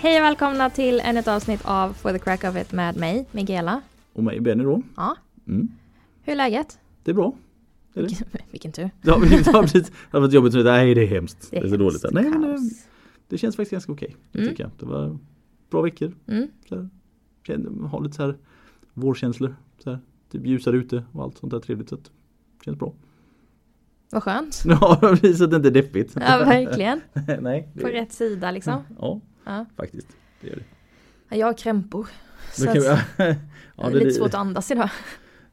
Hej och välkomna till ännu ett avsnitt av For the Crack of It med mig, Miguela. Och mig Benny då. Ja, Mm. hur är läget? Det är bra. Det är det. Vilken tur. Ja, men det har precis- det har varit jobbigt. Nej det är hemskt. Det är, så hemskt dåligt. Nej, men det, kaos. det känns faktiskt ganska okej. Mm. Tycker jag. Det var bra veckor. Mm. Så här, har lite så här vårkänslor. Så här, typ ljusare ute och allt sånt där trevligt. Så att, känns bra. Vad skönt. Ja, precis. Så att det inte är deppigt. Ja, verkligen. Nej. På rätt sida liksom. Ja, Ja. faktiskt. Det gör det. Ja, Jag har krämpor. Så kan vi, ja, det är lite svårt att andas idag.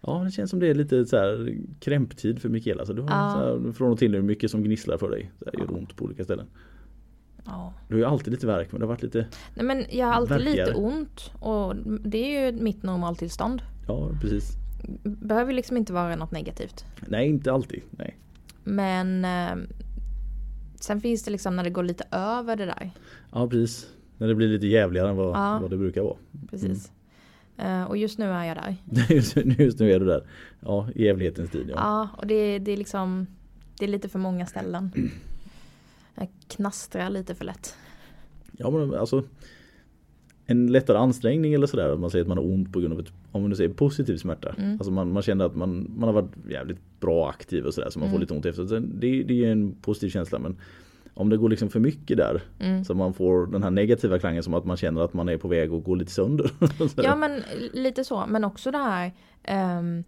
Ja, det känns som det är lite så här krämptid för Mikaela. Så du har Ja. här, från och till nu mycket som gnisslar för dig. Det gör ont på olika ställen. Ja. Du har ju alltid lite värk men det har varit lite Nej men jag har alltid Verkligare. lite ont och det är ju mitt normaltillstånd. Ja precis. Behöver liksom inte vara något negativt. Nej inte alltid. Nej. Men eh, sen finns det liksom när det går lite över det där. Ja precis. När det blir lite jävligare än vad, Ja. vad det brukar vara. Precis. Eh, och just nu är jag där. Just, nu- just nu är du där. Ja, i jävlighetens tid. Ja. Ja, och det, det är liksom Det är lite för många ställen. Jag knastrar lite för lätt. ja men alltså en lättare ansträngning eller sådär. Om man säger att man har ont på grund av ett, om man nu säger positiv smärta. Mm. Alltså man, man känner att man, man har varit jävligt bra aktiv och sådär så man får Mm. lite ont efter. Det, det är ju en positiv känsla men om det går liksom för mycket där Mm. så man får den här negativa klangen som att man känner att man är på väg att gå lite sönder. Ja men lite så, men också det här ehm,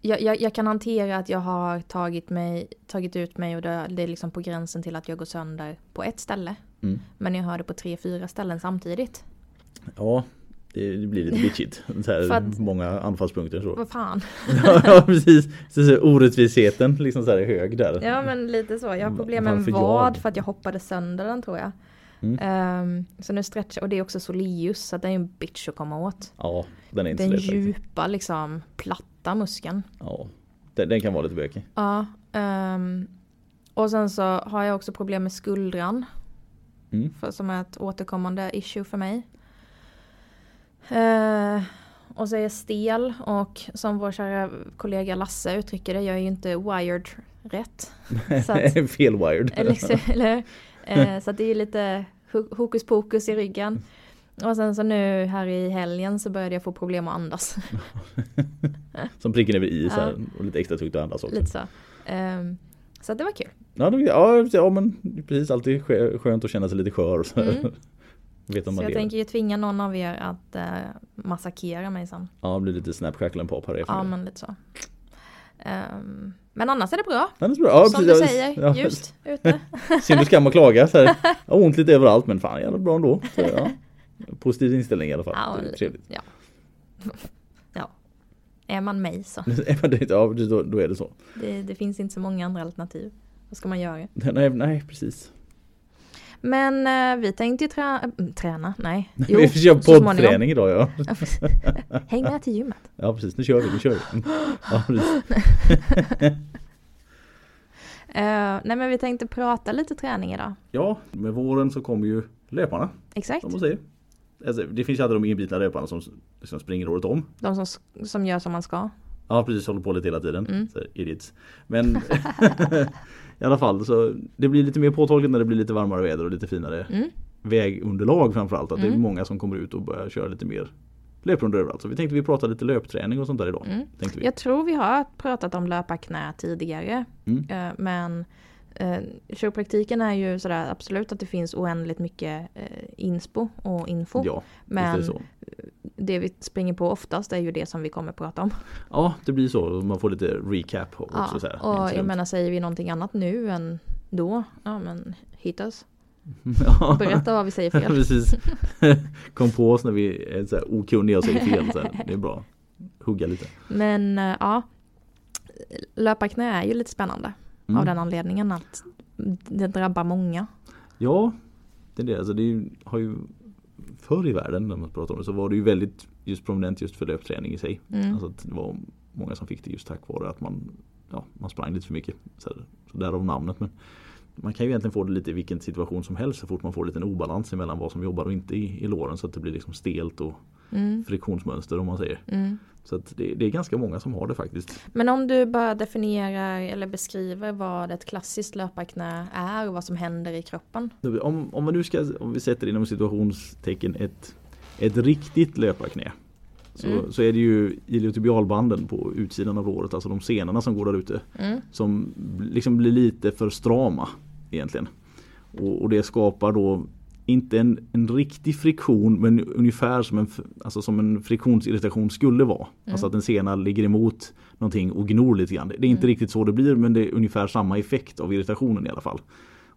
jag, jag, jag kan hantera att jag har tagit, mig, tagit ut mig och det, det är liksom på gränsen till att jag går sönder på ett ställe. Mm. Men jag har det på tre, fyra ställen samtidigt. Ja, det, det blir lite bitchigt. Så här, att- många anfallspunkter så. Vad fan. ja precis. Så, så, orättvisheten liksom så här är hög där. Ja men lite så. Jag har problem med en vad för att jag hoppade sönder den tror jag. Mm. Ehm, så nu stretchar och det är också soleus så det är en bitch att komma åt. Ja, den är inte Den djupa liksom platta muskeln. Ja, den, den kan vara lite bökig. Ja. ehm, och sen så har jag också problem med skuldran. Mm. För, som är ett återkommande issue för mig. Eh, och så är jag stel och som vår kära kollega Lasse uttrycker det, jag är ju inte wired rätt. Så att, Felwired. eller, eller, eh, så det är lite ho- hokus pokus i ryggen. Och sen så nu här i helgen så började jag få problem att andas. Som pricken över i så här, och lite extra tungt att andas också. Lite så. Ehm, så det var kul. Ja, det, ja, ja, men precis. Alltid skö- skönt att känna sig lite skör. Så. Mm. Vet om Så jag lever. tänker ju tvinga någon av er att eh, massakera mig sen. Ja, det blir lite snap crackle and pop här Ja det. men lite så. Ehm, men annars är det bra. Ja, det är bra. Ja, Som precis. du säger, ja, ljust ute. Synd och skam att klaga. Så här. Ont lite överallt men fan jävla bra ändå. Så, ja. Positiv inställning i alla fall. Ja, det är trevligt. Ja. Är man mig så. Är man det, ja, då, då är det så. Det, det finns inte så många andra alternativ. Vad ska man göra? Nej, nej precis. Men eh, vi tänkte ju trä äh, träna. Nej. vi får köra poddträning idag ja. Häng med till gymmet. Ja precis, nu kör vi, nu kör vi. Ja. Eh, nej men vi tänkte prata lite träning idag. ja, med våren så kommer ju löparna. Exakt. Som man säger. Alltså, det finns ju alltid de inbitna löparna som liksom springer året om. De som, som gör som man ska. Ja precis, håller på lite hela tiden. Mm. Så, idiots. Men i alla fall så det blir lite mer påtagligt när det blir lite varmare väder och lite finare Mm. vägunderlag framförallt. Att det är Mm. många som kommer ut och börjar köra lite mer löprundor överallt. Så vi tänkte vi prata lite löpträning och sånt där idag. Mm. Jag tror vi har pratat om löparknä tidigare. Mm. Eh, Men eh, kiropraktiken är ju sådär absolut att det finns oändligt mycket eh, inspo och info. Ja, men det det vi springer på oftast är ju det som vi kommer prata om. Ja, det blir så. Man får lite recap också. Ja, så här. och jag menar säger vi någonting annat nu än då, ja men hit us. ja. Berätta vad vi säger fel. Precis. Kom på oss när vi är så här okunniga och säger fel. Så här. Det är bra. Hugga lite. Men eh, ja, löparknä är ju lite spännande Mm. av den anledningen att det drabbar många. Ja, det är det. Alltså det ju, har ju förr i världen när man pratar om det så var det ju väldigt just prominent just för löpträning i sig. Mm. Alltså det var många som fick det just tack vare att man, ja, man sprang lite för mycket. Så, så därav namnet. Men man kan ju egentligen få det lite i vilken situation som helst så fort man får lite en obalans mellan vad som jobbar och inte i, i låren så att det blir liksom stelt och Mm. friktionsmönster om man säger. Mm. Så det, det är ganska många som har det faktiskt. Men om du bara definierar eller beskriver vad ett klassiskt löparknä är och vad som händer i kroppen. Om, om, man nu ska, om vi sätter inom situationstecken ett, ett riktigt löparknä. Så, Mm. så är det ju iliotibialbanden på utsidan av låret, alltså de senorna som går där ute. Mm. Som liksom blir lite för strama egentligen. Och, och det skapar då inte en, en riktig friktion men ungefär som en, alltså som en friktionsirritation skulle vara. Alltså att en sena ligger emot någonting och gnor lite grann. Det är inte riktigt så det blir men det är ungefär samma effekt av irritationen i alla fall.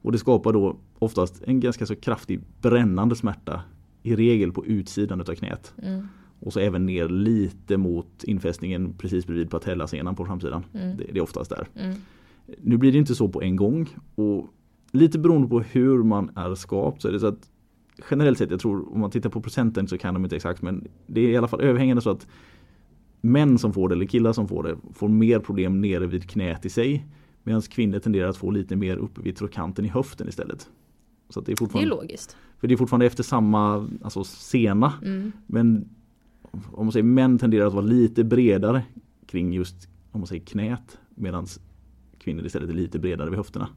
Och det skapar då oftast en ganska så kraftig brännande smärta i regel på utsidan utav knät. Mm. Och så även ner lite mot infästningen precis bredvid patellasenan på framsidan. Mm. Det, det är oftast där. Mm. Nu blir det inte så på en gång och lite beroende på hur man är skapt så är det så att generellt sett, jag tror om man tittar på procenten så kan de inte exakt men det är i alla fall överhängande så att män som får det eller killar som får det får mer problem nere vid knät i sig medan kvinnor tenderar att få lite mer uppe vid trokanten i höften istället. Så det är Det är fortfarande, logiskt. för det är fortfarande efter samma alltså sena Mm. men om man säger män tenderar att vara lite bredare kring just om man säger knät medan kvinnor istället är lite bredare vid höfterna.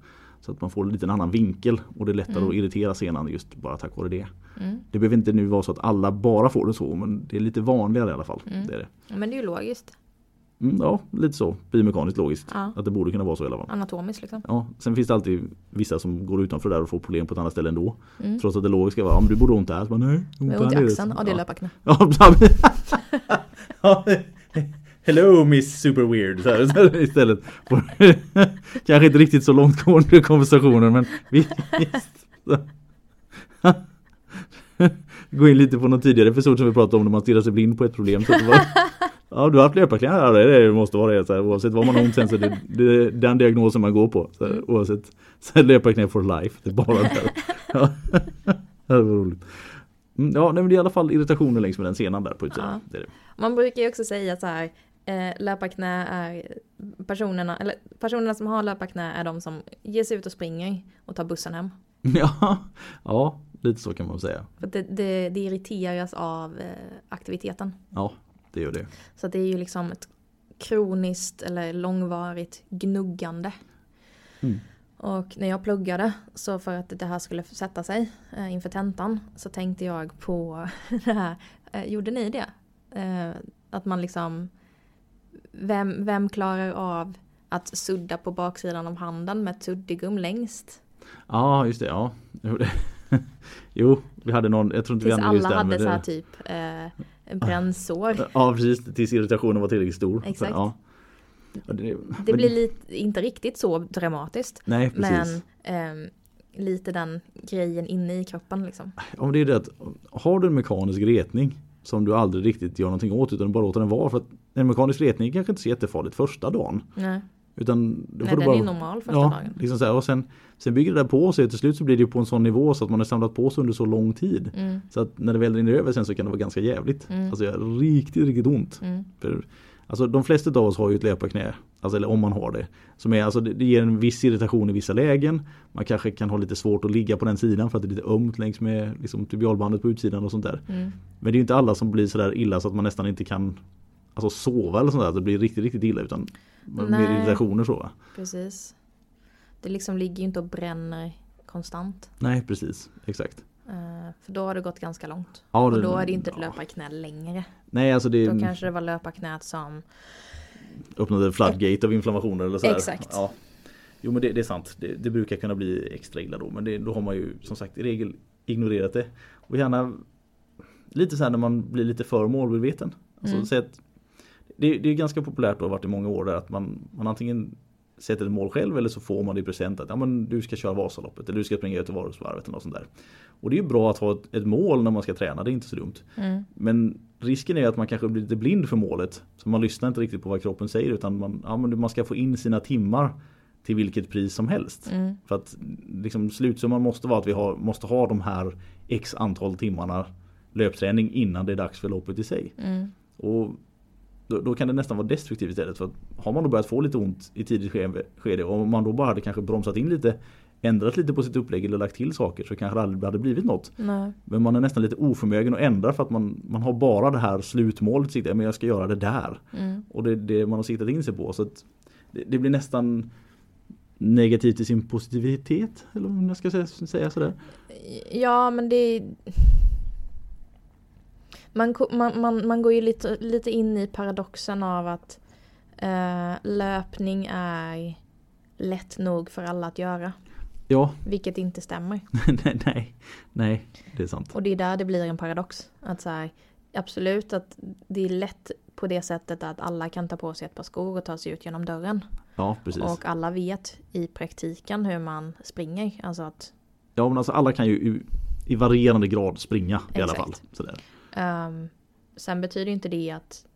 Så att man får en annan vinkel och det är lättare Mm. att irritera senan just bara tack vare det. Mm. Det behöver inte nu vara så att alla bara får det så men det är lite vanligare i alla fall. Mm. Det är det. Ja, Men det är ju logiskt. Mm, ja, lite så. Biomekaniskt logiskt. Ja. Att det borde kunna vara så i alla fall. Anatomiskt liksom. Ja, sen finns det alltid vissa som går utanför där och får problem på ett annat ställe ändå. Mm. Trots att det logiska var om du borde ont där. Så bara, nej, här ont i nere." axeln. Ja, det är Ja. löparknä. Ja. Hello Miss Super Weird så här, istället. Kanske inte riktigt så långtgående konversationer men vi- visst. Gå in lite på någon tidigare episod som vi pratade om när man stirrar sig blind på ett problem. Så det var, ja du har haft löparknä, ja det, det det måste vara det. Så här, oavsett vad man har ont sen så det, det den diagnosen man går på. Så här, Mm. Oavsett löparknä for life. Det är bara där. Ja. Det var roligt. Mm, Ja, nej, men det är i alla fall irritationer längs med den senan där på utsidan. Ja. Det det. Man brukar ju också säga så här. Eh, löparknä är personerna, eller personerna som har löparknä är de som ger sig ut och springer och tar bussen hem. Ja, ja, lite så kan man säga. För det, det, det irriteras av eh, aktiviteten. Ja, det gör det. Så det är ju liksom ett kroniskt eller långvarigt gnuggande. Mm. Och när jag pluggade så för att det här skulle sätta sig eh, inför tentan så tänkte jag på det här. Eh, gjorde ni det? Eh, att man liksom vem, vem klarar av att sudda på baksidan av handen med ett suddigum längst? Ja, just det. Ja. Jo, vi hade någon, jag tror inte Tills vi hade just alla hade så här det, typ eh, en brännsår. Ja, precis. Tills irritationen var tillräckligt stor. Exakt. Ja. Ja, det, blir lite, inte riktigt så dramatiskt. Nej, precis. Men ehm, lite den grejen inne i kroppen liksom. Ja, det är det att har du en mekanisk retning som du aldrig riktigt gör någonting åt utan bara låter den vara. För att en mekanisk retning kanske inte så jättefarligt första dagen. Nej, Utan då Nej får du den bara... är normal första ja, dagen. Liksom så här, och sen, sen bygger det där på sig. Till slut så blir det på en sån nivå så att man har samlat på sig under så lång tid. Mm, Så att när det väl rinner över sen så kan det vara ganska jävligt. Mm. Alltså det gör riktigt, riktigt ont. mm, För, alltså de flesta av oss har ju ett löparknä. Alltså, eller om man har det. Som är, alltså, det, det ger en viss irritation i vissa lägen. Man kanske kan ha lite svårt att ligga på den sidan för att det är lite ömt längs med liksom, tibialbandet på utsidan och sånt där. mm. Men det är inte alla som blir sådär illa så att man nästan inte kan alltså, sova eller sånt där. Det blir riktigt, riktigt illa utan mer Nej. irritationer så va? Precis. Det liksom ligger ju inte och bränner konstant. Nej precis, exakt. Eh, för då har det gått ganska långt. Ja, Och då är det inte ett ja. löparknä längre. Nej alltså det Då kanske det var löparknät som öppnade floodgate av inflammationer eller sådär. Exakt. Ja. Jo men det, det är sant. Det, det brukar kunna bli extra illa då. Men det, då har man ju som sagt i regel ignorerat det. Och gärna lite så här när man blir lite för målmedveten. Alltså, Mm. säg att det, det är ganska populärt och har varit i många år där att man, man antingen sätter ett mål själv eller så får man det i present att ja, men du ska köra Vasaloppet eller du ska springa Göteborgsvarvet eller något sånt där. Och det är ju bra att ha ett, ett mål när man ska träna, det är inte så dumt. mm, Men risken är att man kanske blir lite blind för målet. Så man lyssnar inte riktigt på vad kroppen säger utan man, ja, men man ska få in sina timmar till vilket pris som helst. mm, För att liksom, slutsumman måste vara att vi har, måste ha de här x antal timmarna löpträning innan det är dags för loppet i sig. mm, Och då, då kan det nästan vara destruktivt istället. För att har man då börjat få lite ont i tidigt skede, och om man då bara hade kanske bromsat in lite ändrat lite på sitt upplägg eller lagt till saker så kanske det aldrig hade blivit något. Nej. Men man är nästan lite oförmögen att ändra för att man, man har bara det här slutmålet, men jag ska göra det där. Mm. Och det är det man har siktat in sig på. Så det, det blir nästan negativt i sin positivitet, eller om jag ska säga, säga sådär. Ja men det man, man, man, man går ju lite, lite in i paradoxen av att eh, löpning är lätt nog för alla att göra. Ja, Vilket inte stämmer. nej, nej, nej, det är sant. Och det är där det blir en paradox. Att så här, absolut att det är lätt på det sättet att alla kan ta på sig ett par skor och ta sig ut genom dörren. Ja, precis. Och alla vet i praktiken hur man springer. Alltså att Ja, men alltså alla kan ju i, varierande grad springa i alla Exakt. fall. Sådär. Ehm, sen betyder inte det att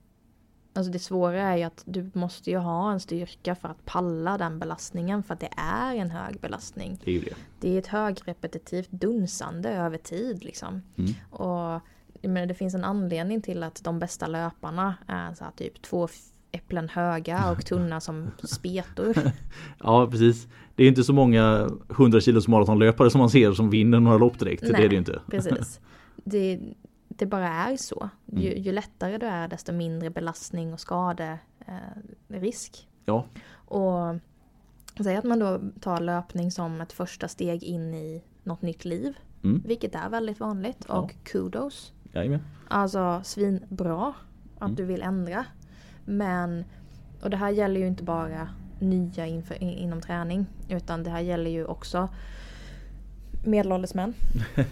Alltså det svåra är ju att du måste ju ha en styrka för att palla den belastningen för att det är en hög belastning. Det är ju det. Det är ett högrepetitivt dunsande över tid liksom. Mm. Och jag menar, det finns en anledning till att de bästa löparna är så här, typ två äpplen höga och tunna som spetor. Ja, precis. Det är inte så många 100 kilos maratonlöpare som man ser som vinner några lopp direkt. det är det inte. Precis. Det, det bara är så. Ju, Mm. ju lättare du är desto mindre belastning och skaderisk. Eh. Ja, och säg att man då tar löpning som ett första steg in i något nytt liv. Mm. Vilket är väldigt vanligt. Ja. Och kudos. jajamän. Alltså svinbra att Mm. du vill ändra. Men, och det här gäller ju inte bara nya inför, in, inom träning. Utan det här gäller ju också medelålders män.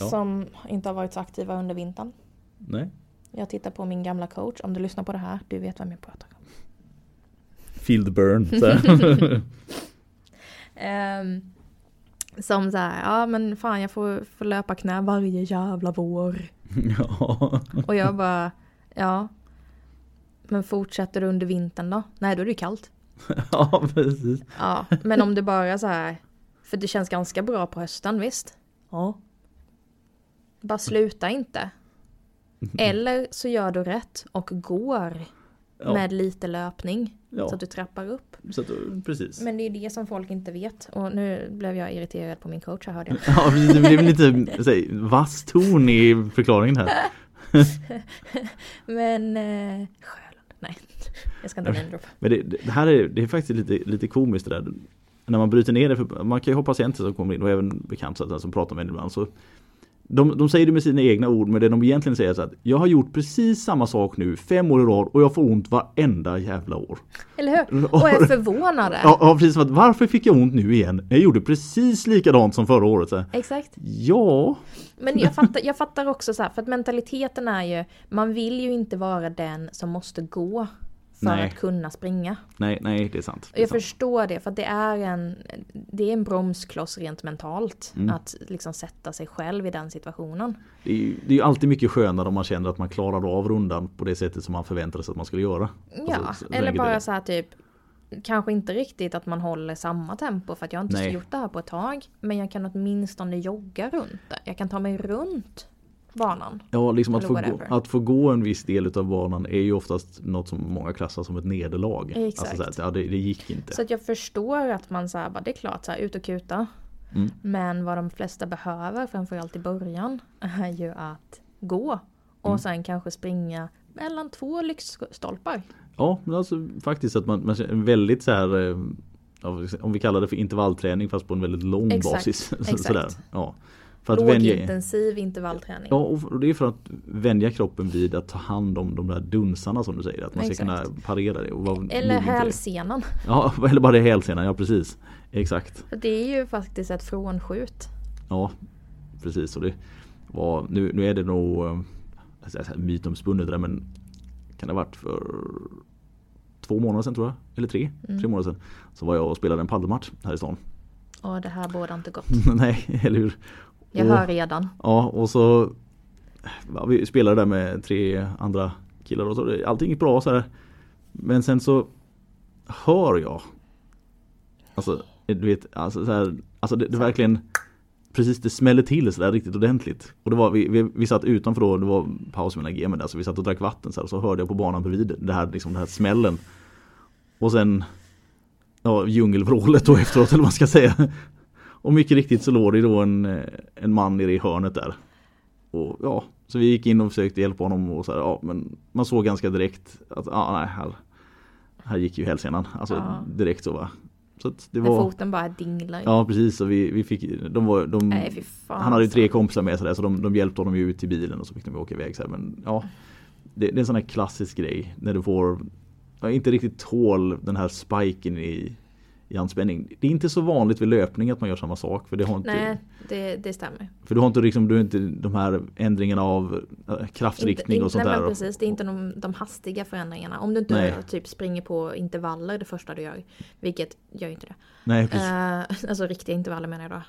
Ja. Som inte har varit så aktiva under vintern. Nej. Jag tittar på min gamla coach. Om du lyssnar på det här, du vet vem jag pratar om. Feel the burn. Så här. Ehm, som så här, ja men fan jag får, får löpa knä varje jävla vår. ja. Och jag bara, ja. Men fortsätter du under vintern då? Nej då är det ju kallt. ja, precis. Ja, men om du bara så här, för det känns ganska bra på hösten visst? Ja. Bara sluta inte. Eller så gör du rätt och går Ja. med lite löpning. Ja. Så att du trappar upp. Så att, precis. Men det är det som folk inte vet. Och nu blev jag irriterad på min coach här hörde jag. Ja, precis. Det blev lite säg, vass ton i förklaringen här. Men eh, Sjölund, nej. Jag ska inte namedroppa. Men det, det här är, det är faktiskt lite, lite komiskt det där. När man bryter ner det, för man kan ju ha patienter som kommer in och även bekanta som pratar med en ibland. Så de, de säger det med sina egna ord men det de egentligen säger är så att jag har gjort precis samma sak nu fem år i rad och jag får ont varenda jävla år. Eller hur? Och är förvånade. Ja, ja precis, att, varför fick jag ont nu igen? Jag gjorde precis likadant som förra året. Så Exakt. ja, Men jag fattar, jag fattar också så här, för att mentaliteten är ju, man vill ju inte vara den som måste gå för Nej. att kunna springa. nej, nej det är sant. Det är jag sant. förstår det, för det är en, det är en bromskloss rent mentalt. Mm. Att liksom sätta sig själv i den situationen. Det är, ju, det är ju alltid mycket skönare om man känner att man klarar av rundan på det sättet som man förväntade sig att man skulle göra. Ja, Alltså, så eller bara det. så här typ Kanske inte riktigt att man håller samma tempo för att jag har inte Nej. gjort det här på ett tag. Men jag kan åtminstone jogga runt det. Jag kan ta mig runt banan. Ja, liksom att få, gå, att få gå en viss del utav banan är ju oftast något som många klassar som ett nederlag. Exakt. Alltså så här, att, ja, det, det gick inte. Så att jag förstår att man säger bara det är klart så här, ut och kuta. Mm. Men vad de flesta behöver, framförallt i början, är ju att gå. Och Mm. sen kanske springa mellan två lyktstolpar. Ja, men alltså faktiskt att man, man väldigt så här eh, om vi kallar det för intervallträning fast på en väldigt lång Exakt, basis. exakt. Sådär. Ja. För att vänja, Lågintensiv intervallträning. ja, och det är för att vänja kroppen vid att ta hand om de där dunsarna som du säger. Att man ska Exakt. kunna parera det. Och vara Eller hälsenan. Ja, eller bara det hälsenan, ja precis. Exakt. För det är ju faktiskt ett frånskjut. Ja, precis. Och det var, nu, nu är det nog eh, säga mytomspunnet det där men kan det ha varit för två månader sedan tror jag. Eller tre, Mm. tre månader sedan. Så var jag och spelade en paddelmatch här i stan. Och det här båda inte gott. Nej, eller hur? Jag Och- hör redan. Ja, och så ja, Vi spelade där med tre andra killar och så allting gick bra så här. Men sen så hör jag Alltså, du vet, alltså, så här, alltså det, det verkligen Precis det smäller till så där riktigt ordentligt. Och det var, vi, vi, vi satt utanför då, det var paus mellan gamen där så vi satt och drack vatten så, här, och så hörde jag på banan bredvid det här, liksom, den här smällen. Och sen ja, djungelvrålet då efteråt eller vad man ska säga. Och mycket riktigt så låg det då en, eh, en man nere i hörnet där. Och ja, så vi gick in och försökte hjälpa honom och så här, ja men man såg ganska direkt att ja, nej, här, här gick ju hälsenan. Alltså Ja. direkt så va. Så det När var, foten bara dinglar. ja precis, så vi, vi fick, de var, de, Nej fan. han hade ju alltså. tre kompisar med sig där, så de, de hjälpte honom ju ut till bilen och så fick de åka iväg så här, men ja det, det är en sån här klassisk grej när du får ja, inte riktigt tål den här spiken i, i anspänning. Det är inte så vanligt vid löpning att man gör samma sak för det har inte, Nej, det, det stämmer. för du har inte liksom, du har inte de här ändringarna av äh, kraftriktning Inte- och sånt nej, där. Men precis, det är inte de, de hastiga förändringarna. Om du inte Nej. typ springer på intervaller det första du gör. Vilket gör ju inte det. Nej precis. Eh, alltså riktiga intervaller menar jag då.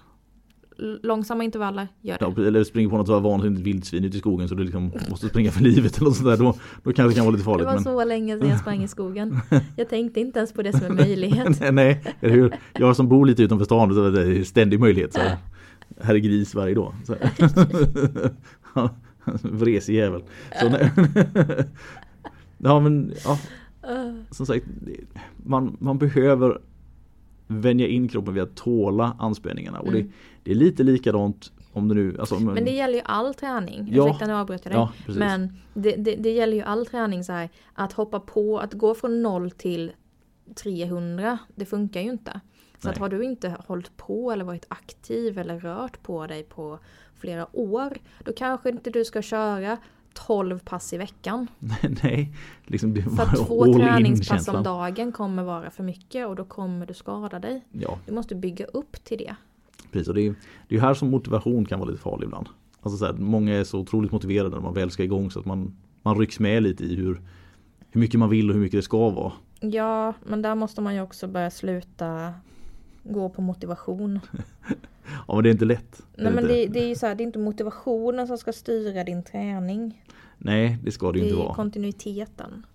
Långsamma intervaller, gör det. Ja, eller springer på något vansinnigt vildsvin ute i skogen så du liksom måste springa för livet eller något sånt där. Då, då kanske det kan vara lite Det farligt. var Men... så länge sedan jag sprang i skogen. Jag tänkte inte ens på det som en möjlighet. nej, nej, eller hur? Jag som bor lite utanför stan så är det en ständig möjlighet. Så här, här är gris varje dag. Så här. Vresig jävel. Så, ja men ja, som sagt det- man, man behöver vänja in kroppen vid att tåla anspänningarna. Och det, Mm. det är lite likadant om du nu... Alltså, om- Men det gäller ju all träning. Ja. Ursäkta nu avbryter jag dig. ja. Men det, det, det gäller ju all träning så här. Att hoppa på, att gå från 0 till 300. Det funkar ju inte. Så att har du inte hållit på eller varit aktiv eller rört på dig på flera år. Då kanske inte du ska köra 12 pass i veckan. Nej, liksom det För var två träningspass om dagen kommer vara för mycket och då kommer du skada dig. Ja, Du måste bygga upp till det. precis. Och det är det är ju här som motivation kan vara lite farlig ibland. Alltså så här, många är så otroligt motiverade när man väl ska igång så att man, man rycks med lite i hur, hur mycket man vill och hur mycket det ska vara. Ja, men där måste man ju också börja sluta gå på motivation. Ja men det är inte lätt. Nej men det, det är ju så här, det är inte motivationen som ska styra din träning. Nej, det ska det Det ju är inte vara. kontinuiteten.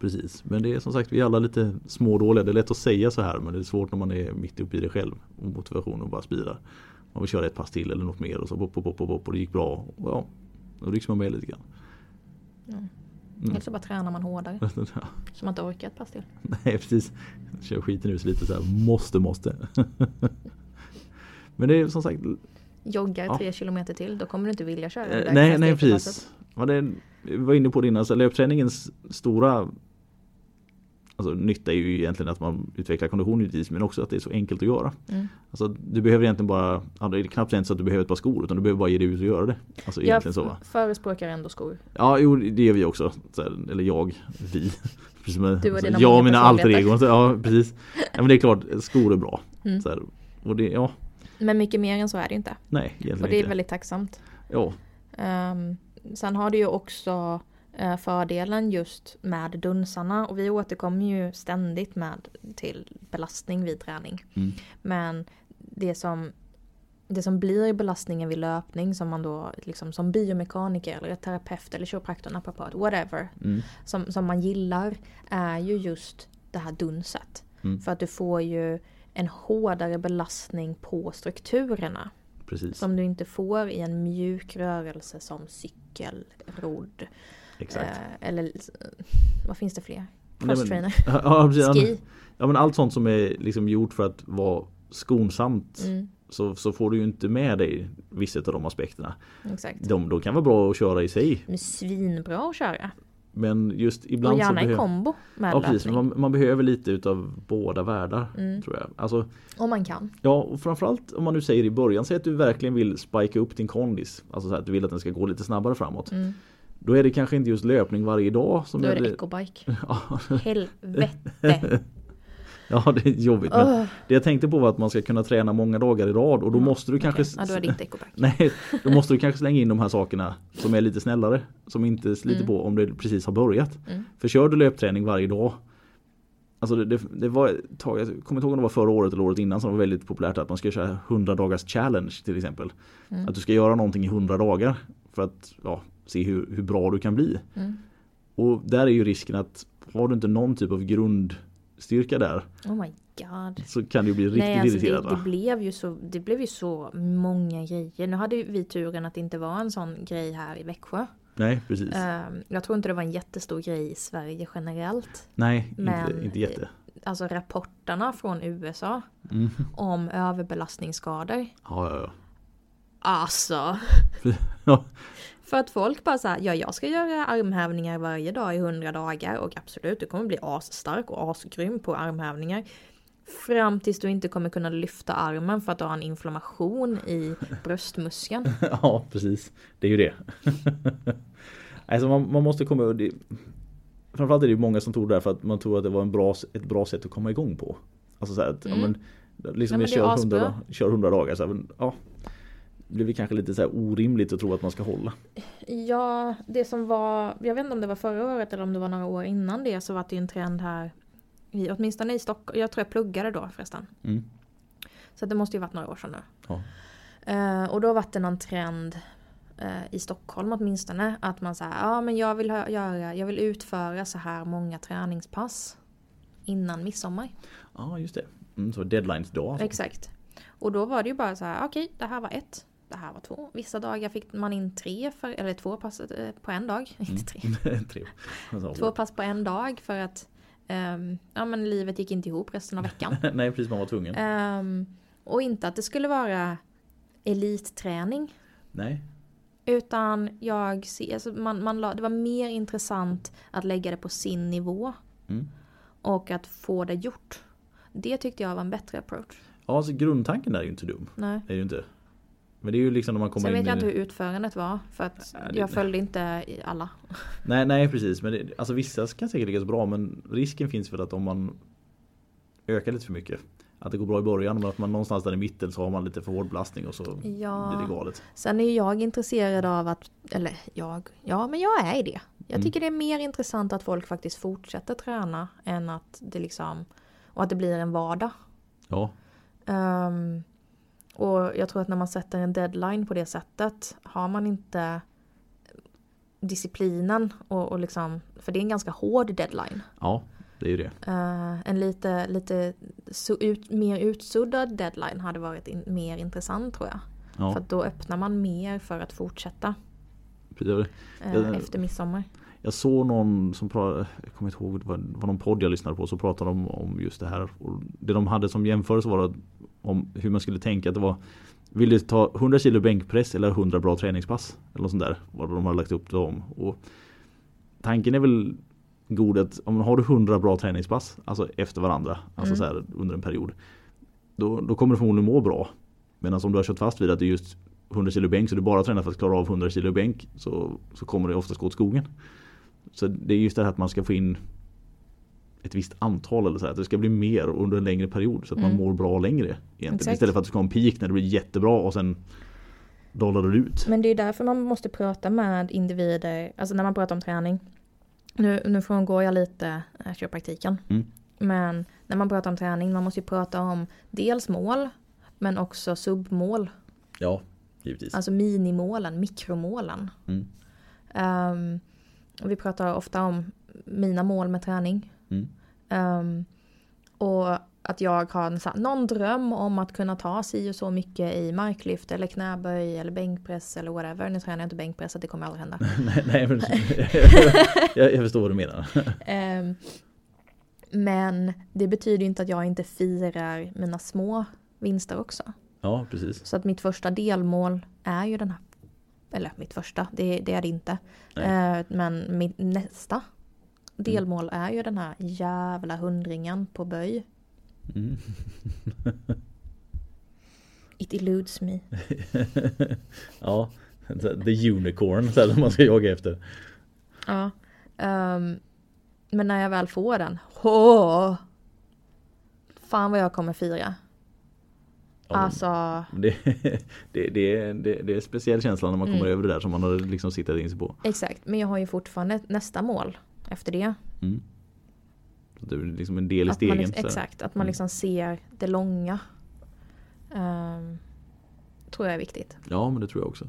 Precis. Men det är som sagt, vi är alla lite smådåliga. Det är lätt att säga så här men det är svårt när man är mitt uppe i det själv. Och motivationen bara spirar. Man vill köra ett pass till eller något mer och så pop, pop, pop, pop, och det gick bra. Och ja, då rycks man med lite grann. Mm. Eller så bara tränar man hårdare. Så man inte orkar ett pass till. Nej precis. Kör skiten ur sig lite så här. Måste, måste. Men det är som sagt. Joggar Ja. tre kilometer till, då kommer du inte vilja köra. Eh, nej, nej precis. Ja, det, vi var inne på det innan. Så löpträningens stora Alltså nytta är ju egentligen att man utvecklar kondition givetvis men också att det är så enkelt att göra. Mm. Alltså du behöver egentligen bara, ja, det är knappt ens så att du behöver ett par skor utan du behöver bara ge dig ut och göra det. Alltså Jag så va? förespråkar ändå skor. Ja, jo det gör vi också. Så här, eller jag, vi. Precis Du och dina jag många och mina alter egon. Ja, precis. Ja, men det är klart, skor är bra. Mm. Här, och det, ja, Men mycket mer än så är det inte. nej Och det är inte. väldigt tacksamt. Ja, Um, sen har du ju också fördelen just med dunsarna och vi återkommer ju ständigt med till belastning vid träning. Mm. Men det som, det som blir belastningen vid löpning som man då liksom som biomekaniker eller terapeut eller kiropraktor, naprapat, whatever, mm, som, som man gillar är ju just det här dunset. Mm. För att du får ju en hårdare belastning på strukturerna. precis. Som du inte får i en mjuk rörelse som cykel, rodd. Exakt. Eh, eller vad finns det fler? Nej, men- Cross trainer, Ja, ski. Ja men allt sånt som är liksom gjort för att vara skonsamt Mm, så, så får du ju inte med dig vissa av de aspekterna. exakt. De, de kan vara bra att köra i sig. De är svinbra att köra. Men just ibland och gärna så i kombo med Ja precis, man, man behöver lite utav båda världar Mm. tror jag. Alltså, Om man kan. ja och framförallt om man nu säger i början, säg att du verkligen vill spika upp din kondis. Alltså så här, att du vill att den ska gå lite snabbare framåt. Mm. Då är det kanske inte just löpning varje dag som Då är det. Ja, Helvete. ja det är jobbigt. Men Åh, det jag tänkte på var att man ska kunna träna många dagar i rad och då Ja, måste du kanske okej. Ja, då är det inte ecobike. Nej, då måste du kanske slänga in de här sakerna som är lite snällare. Som inte sliter Mm. på om det precis har börjat. Mm. För kör du löpträning varje dag. Alltså det, det, det var ett tag, jag kommer inte ihåg om det var förra året eller året innan som var väldigt populärt att man ska köra 100 dagars challenge till exempel. Mm. Att du ska göra någonting i 100 dagar för att ja, se hur, hur bra du kan bli. Mm. Och där är ju risken att har du inte någon typ av grundstyrka där Oh my god. så kan du bli riktigt Nej, alltså irriterad. det, det, blev ju så, det blev ju så många grejer. Nu hade ju vi turen att det inte var en sån grej här i Växjö. Nej precis. Ehm, jag tror inte det var en jättestor grej i Sverige generellt. Nej, men- inte, inte jätte. alltså rapporterna från USA Mm. om överbelastningsskador. Ja, ja, ja. Alltså. För att folk bara såhär, ja jag ska göra armhävningar varje dag i 100 dagar och absolut du kommer bli asstark och asgrym på armhävningar. Fram tills du inte kommer kunna lyfta armen för att du har en inflammation i bröstmuskeln. ja precis. Det är ju det. alltså man, man måste komma det, Framförallt är det många som tror därför att man tror att det var en bra, ett bra sätt att komma igång på. Alltså så att, Mm. ja, men, liksom Nej, jag det kör 100, asbra. dag- kör 100 dagar så här, men, ja. Det blir väl kanske lite så här orimligt att tro att man ska hålla. Ja, det som var, jag vet inte om det var förra året eller om det var några år innan det så var det ju en trend här, i, åtminstone i Stockholm, jag tror jag pluggade då förresten. Mm. Så det måste ju varit några år sedan nu. Ja. Eh, och då var det någon trend eh, i Stockholm åtminstone att man säger ja men jag vill, göra, jag vill utföra så här många träningspass innan midsommar. Ja just det. Mm, så deadlines dag. Alltså. Exakt. Och då var det ju bara så här okej det här var ett. Det här var två. Vissa dagar fick man in tre, för, eller två pass eh, på en dag. Inte tre. Tre. Alltså, Två pass på en dag för att ehm, ja, men livet gick inte ihop resten av veckan. Nej precis man var tvungen. Ehm, och inte att det skulle vara elitträning. Nej. Utan jag ser, alltså man, man la, det var mer intressant att lägga det på sin nivå. Mm. Och att få det gjort. Det tyckte jag var en bättre approach. Ja alltså grundtanken där är ju inte dum. Nej. Det är ju inte. Men det är ju liksom när man kommer Sen in vet jag i- inte hur utförandet var. För att Nej, det- jag följde inte i alla. Nej, nej precis. Men det, alltså vissa kan säkert lyckas bra men risken finns väl att om man ökar lite för mycket. Att det går bra i början men att man någonstans där i mitten så har man lite för hård belastning och så Ja. blir det galet. Sen är jag intresserad av att, eller jag, ja men jag är i det. Jag Mm. tycker det är mer intressant att folk faktiskt fortsätter träna än att det liksom, och att det blir en vardag. Ja, Ehm, och jag tror att när man sätter en deadline på det sättet, har man inte disciplinen och, och liksom, för det är en ganska hård deadline. ja det är ju det. Eh, en lite, lite så ut, mer utsuddad deadline hade varit in, mer intressant tror jag. Ja, För då öppnar man mer för att fortsätta eh, Ja. efter midsommar. Jag såg någon som pratade, jag kommer inte ihåg, det var, det var någon podd jag lyssnade på så pratade de om just det här. Och det de hade som jämförelse var att, om hur man skulle tänka att det var Vill du ta 100 kilo bänkpress eller 100 bra träningspass? Eller något sånt där. Vad de har lagt upp det om. Och tanken är väl god att om man har du 100 bra träningspass, alltså efter varandra, alltså Mm. så här under en period. Då, då kommer du förmodligen må bra. Medan om du har kört fast vid att det är just 100 kilo bänk så du bara tränar för att klara av 100 kilo bänk så, så kommer det oftast gå åt skogen. Så det är just det här att man ska få in ett visst antal eller så här, att det ska bli mer under en längre period så att man Mm. mår bra längre. Egentligen. Exakt. Istället för att du ska ha en peak när det blir jättebra och sen dollar du ut. Men det är därför man måste prata med individer, alltså när man pratar om träning. Nu, nu frångår jag lite äh, kiropraktiken. Mm. Men när man pratar om träning, man måste ju prata om dels mål, men också submål. Ja, givetvis. Alltså minimålen, mikromålen. Mm. Och vi pratar ofta om mina mål med träning. Mm. Ehm, och att jag har en, någon dröm om att kunna ta si och så mycket i marklyft eller knäböj eller bänkpress eller whatever. Nu tränar jag inte bänkpress så det kommer aldrig hända. nej, nej, men jag, jag förstår vad du menar. Ehm, men det betyder inte att jag inte firar mina små vinster också. Ja, precis. Så att mitt första delmål är ju den här. Eller mitt första, det, det är det inte. Eh, men mitt nästa delmål är ju den här jävla hundringen på böj. Mm. It eludes me. ja, the unicorn så här, man ska jaga efter. Ja. Ehm, men när jag väl får den. Åh! Fan vad jag kommer fira. Alltså. Det, det, det, det, är en speciell känsla när man kommer Mm. över det där som man har liksom sittat in sig på. Exakt. Men jag har ju fortfarande nästa mål efter det. Mm. Så Det är liksom en del i Att stegen. liksom, så exakt. Att man Mm. liksom ser det långa. Ehm, tror jag är viktigt. Ja men det tror jag också.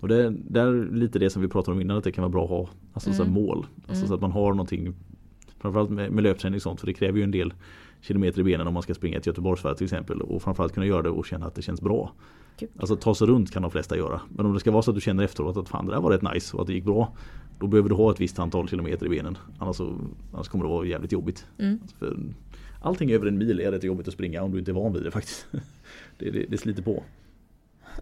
Och det, det är lite det som vi pratade om innan att det kan vara bra att ha alltså så Mm. mål. Alltså Mm. så att man har någonting Framförallt med, med löpträning och sånt för det kräver ju en del kilometer i benen om man ska springa ett Göteborgsvarv till exempel. Och framförallt kunna göra det och känna att det känns bra. Gud. Alltså ta sig runt kan de flesta göra. Men om det ska vara så att du känner efteråt att fan det där var rätt nice och att det gick bra. Då behöver du ha ett visst antal kilometer i benen. Annars, så, annars kommer det vara jävligt jobbigt. Mm. För allting över en mil är rätt jobbigt att springa om du inte är van vid det faktiskt. Det, det, det sliter på.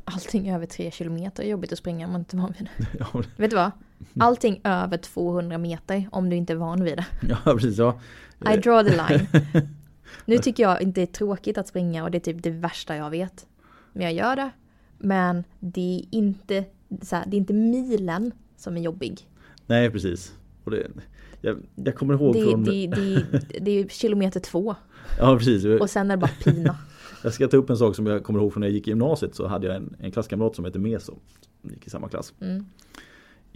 Allting över tre kilometer är jobbigt att springa om man inte är van vid det. Ja, Vet du vad? Allting över 200 meter om du inte är van vid det. ja precis. Ja. I draw the line. Nu tycker jag inte det är tråkigt att springa och det är typ det värsta jag vet. Men jag gör det. Men det är inte, så här, det är inte milen som är jobbig. Nej precis. Och det, jag, jag kommer ihåg Det, från... det, det, det är kilometer två. Ja precis. Och sen är det bara pina. Jag ska ta upp en sak som jag kommer ihåg från när jag gick i gymnasiet så hade jag en, en klasskamrat som hette Meso. Vi gick i samma klass. Mm.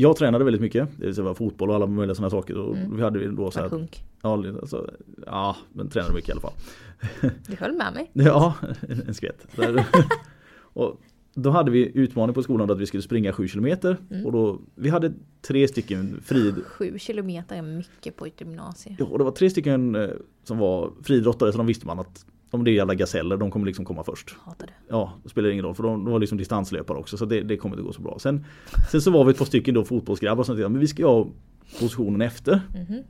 Jag tränade väldigt mycket. Det säga fotboll och alla möjliga sådana saker. Och Mm. vi hade då så här, ja, alltså, ja, men tränade mycket i alla fall. Du höll med mig. Ja, en, en skvätt. Och då hade vi utmaning på skolan att vi skulle springa 7 kilometer. Mm. Och då, vi hade tre stycken frid, Sju kilometer är mycket på ett gymnasium. ja, och det var tre stycken eh, som var friidrottare så de visste man att om det är jävla gaseller, de kommer liksom komma först. Hatar det. Ja, det spelar ingen roll för de, de var liksom distanslöpare också så det, det kommer inte gå så bra. Sen, sen så var vi ett par stycken då fotbollsgrabbar som tänkte men vi ska ha positionen efter. Mhm.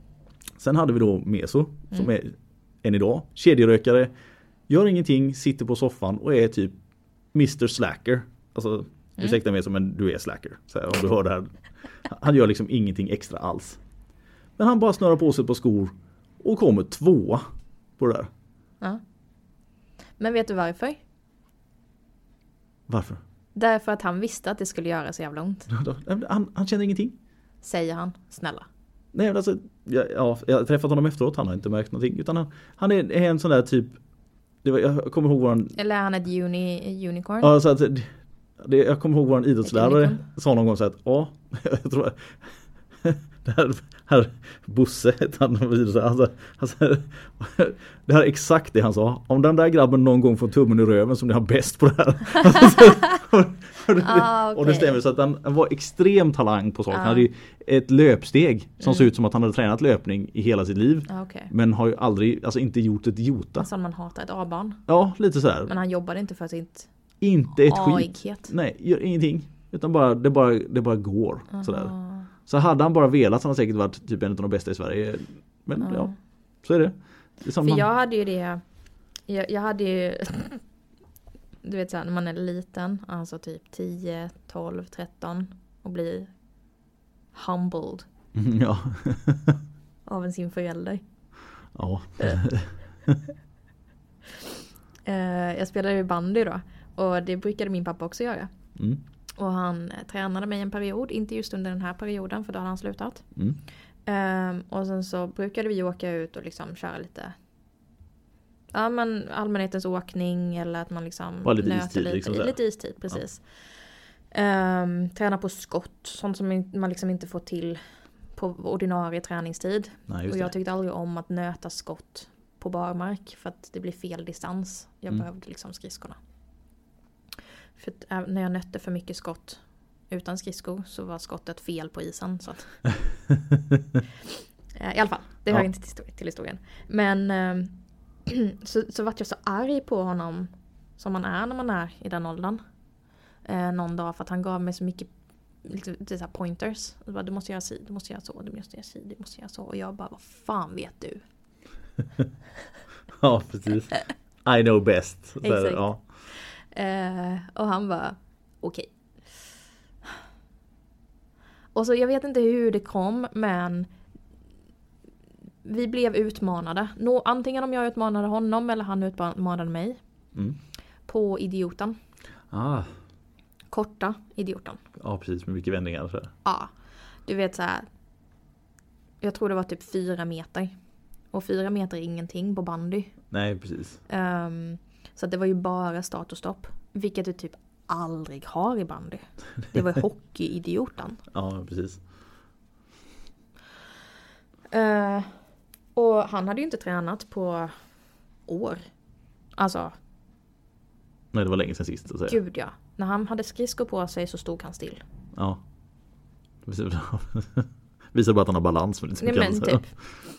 Sen hade vi då Meso som Mm. är än idag, kedjerökare, gör ingenting, sitter på soffan och är typ Mr Slacker. Alltså Mm. ursäkta mig men du är slacker. Så här, om du hör det här. Han gör liksom ingenting extra alls. Men han bara snörar på sig på skor och kommer tvåa på det där. Ja. Men vet du varför? Varför? Därför att han visste att det skulle göra så jävla ont. Han, han känner ingenting. Säger han. Snälla. Nej men alltså, ja, ja, jag har träffat honom efteråt, han har inte märkt någonting. Utan han, han är, är en sån där typ var, Jag kommer ihåg våran Eller är han ett uni, unicorn? Ja, så att, det- jag kommer ihåg vår idrottslärare sa någon gång så att ja, jag tror det här, här Bosse han, alltså, alltså, det här är exakt det han sa. Om den där grabben någon gång får tummen i röven som blir han bäst på det här. och, det, Ah, och det stämmer så att han, han var extrem talang på saker. Han Ah. hade ju ett löpsteg som Mm. såg ut som att han hade tränat löpning i hela sitt liv. Ja, Okej. Men har ju aldrig, alltså inte gjort ett jota. En sån man hatar, ett A-barn. Ja, lite sådär. Men han jobbade inte för sitt Inte ett skit. Nej, gör ingenting. Utan bara, det bara, det bara går. Sådär. Så hade han bara velat så hade han säkert varit typ en av de bästa i Sverige. Men Ja. ja, så är det. det För man, jag hade ju det, jag, jag hade ju, du vet såhär när man är liten, alltså typ 10, 12, 13 och blir humbled ja. av en sin förälder. ja. Eh, jag spelade ju bandy då och det brukade min pappa också göra. Mm. Och han eh, tränade mig en period, inte just under den här perioden för då hade han slutat. Mm. Ehm, och sen så brukade vi åka ut och liksom köra lite Ja men allmänhetens åkning eller att man liksom Bara lite nöter istid, lite, liksom lite istid precis. Ehm, träna på skott, sånt som man liksom inte får till på ordinarie träningstid. Nej, och jag tyckte aldrig om att nöta skott på barmark för att det blir fel distans. Jag Mm. behövde liksom skridskorna. För äh, när jag nötte för mycket skott utan skridskor så var skottet fel på isen. Så att, Eh, I alla fall, det hör Ja. inte till, histori- till historien. Men ehm, så, så vart jag så arg på honom som man är när man är i den åldern. Eh, någon dag för att han gav mig så mycket liksom, så pointers. Och bara, du måste göra si, du måste göra så, du måste göra si, du måste göra så. Och jag bara, vad fan vet du? Ja, precis. I know best. Exakt. ja. Eh, och han bara, okej. Och så jag vet inte hur det kom men vi blev utmanade. Nå, antingen om jag utmanade honom eller han utmanade mig. Mm. På idioten. Ah, Korta idioten. ja, precis. Med mycket vändningar. Så. Ja. Du vet så här. Jag tror det var typ fyra meter. Och fyra meter är ingenting på bandy. Nej, precis. Ehm, så det var ju bara start och stopp. Vilket du typ aldrig har i bandy. Det var ju hockeyidioten. Ja, precis. Eh, och han hade ju inte tränat på år. Alltså, Nej, det var länge sedan sist. Så att säga. gud ja. När han hade skridskor på sig så stod han still. Ja. Visar bara att han har balans. Men Nej men typ.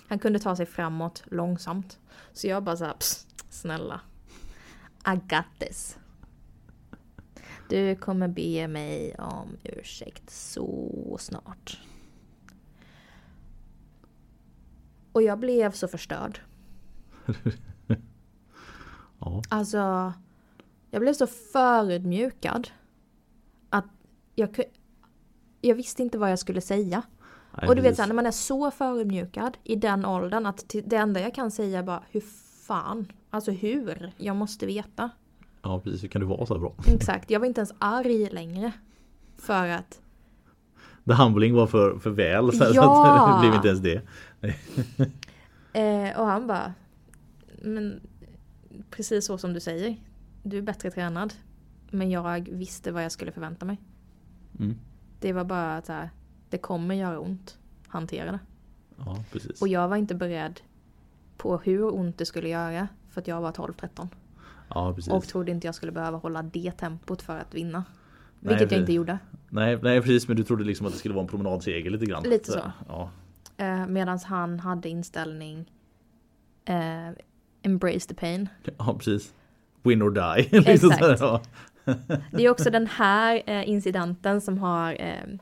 Han kunde ta sig framåt långsamt. Så jag bara såhär, snälla. I got this. Du kommer be mig om ursäkt så snart. Och jag blev så förstörd. ja. Alltså, jag blev så förödmjukad. Att jag, jag visste inte vad jag skulle säga. Nej, och du vet precis. såhär, när man är så förödmjukad i den åldern att det enda jag kan säga är bara hur fan, alltså hur, jag måste veta. Ja precis, hur kan du vara så här bra? Exakt, jag var inte ens arg längre. För att, The humbling var för, för väl så, så Ja! att det blev inte ens det. eh, och han bara, men precis så som du säger, du är bättre tränad. Men jag visste vad jag skulle förvänta mig. Mm. Det var bara att så här, det kommer göra ont, hantera det. Ja precis. Och jag var inte beredd på hur ont det skulle göra. För att jag var 12-13. Ja precis. Och trodde inte jag skulle behöva hålla det tempot för att vinna. Nej, Vilket jag inte gjorde. Nej, nej precis men du trodde liksom att det skulle vara en promenadseger lite grann. Lite så. Ja. Eh, Medan han hade inställning eh, Embrace the pain. ja precis. Win or die. Så Exakt. Det är också den här eh, incidenten som har eh,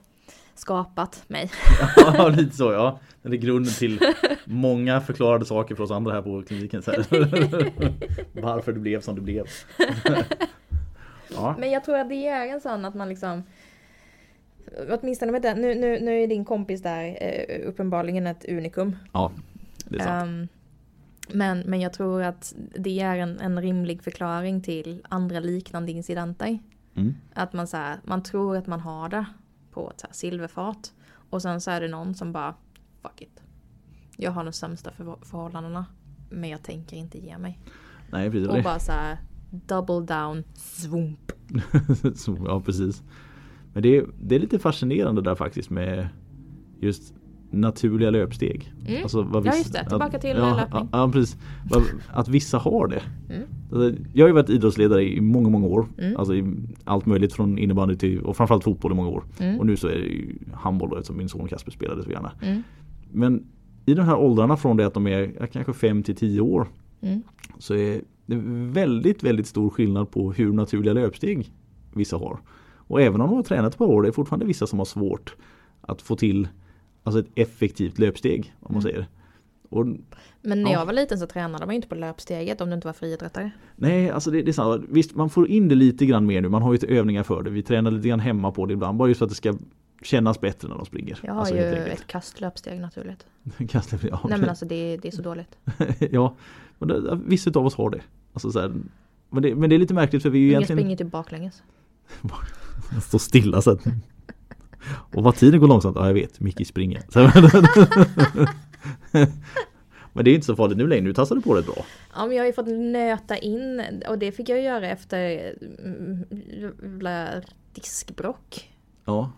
skapat mig. ja lite så ja. Det är grunden till många förklarade saker för oss andra här på kliniken. Så här. Varför det blev som det blev. ja. Men jag tror att det är en sån att man liksom Åtminstone med den, nu, nu, nu är din kompis där eh, uppenbarligen ett unikum. ja, det är sant. Ehm, men, men jag tror att det är en, en rimlig förklaring till andra liknande incidenter. Mm. Att man, så här, man tror att man har det på ett så här silverfat. Och sen så är det någon som bara Fuck it. Jag har de sämsta för, förhållandena. Men jag tänker inte ge mig. Nej precis. Och bara så här double down, svump. Ja precis. Men det är, det är lite fascinerande där faktiskt med just naturliga löpsteg. Mm. Alltså, vad Ja, just det. Tillbaka till ja, löpning. Ja, precis. Att vissa har det. Mm. Alltså, Jag har ju varit idrottsledare i många, många år. Mm. Alltså allt möjligt från innebandy till och framförallt fotboll i många år. Mm. Och nu så är det ju handboll då, eftersom min son Kasper spelade så gärna. Mm. Men i de här åldrarna från det att de är kanske 5 till 10 år Mm. så är det väldigt, väldigt stor skillnad på hur naturliga löpsteg vissa har. Och även om de har tränat ett par år, det är fortfarande vissa som har svårt att få till alltså ett effektivt löpsteg. Om man Mm. säger. Och, Men när Ja. jag var liten så tränade man ju inte på löpsteget om du inte var friidrottare. nej, alltså det, det är sant. Visst, man får in det lite grann mer nu. Man har ju övningar för det. Vi tränar lite grann hemma på det ibland. Bara just för att det ska kännas bättre när de springer. Jag har alltså, ju ett kastlöpsteg naturligt. Kasta- ja, Nej men alltså det, det är så dåligt. ja, men det, vissa av oss har det. Alltså, så här, men, det men det är lite märkligt för vi är ju Jag egentligen... springer typ baklänges. Stå stilla så att... Och vad tiden går långsamt, ja jag vet, Micke springer. Men det är inte så farligt nu längre, nu tassar du på det bra. Ja men jag har ju fått nöta in och det fick jag göra efter mm, diskbrock. Ja,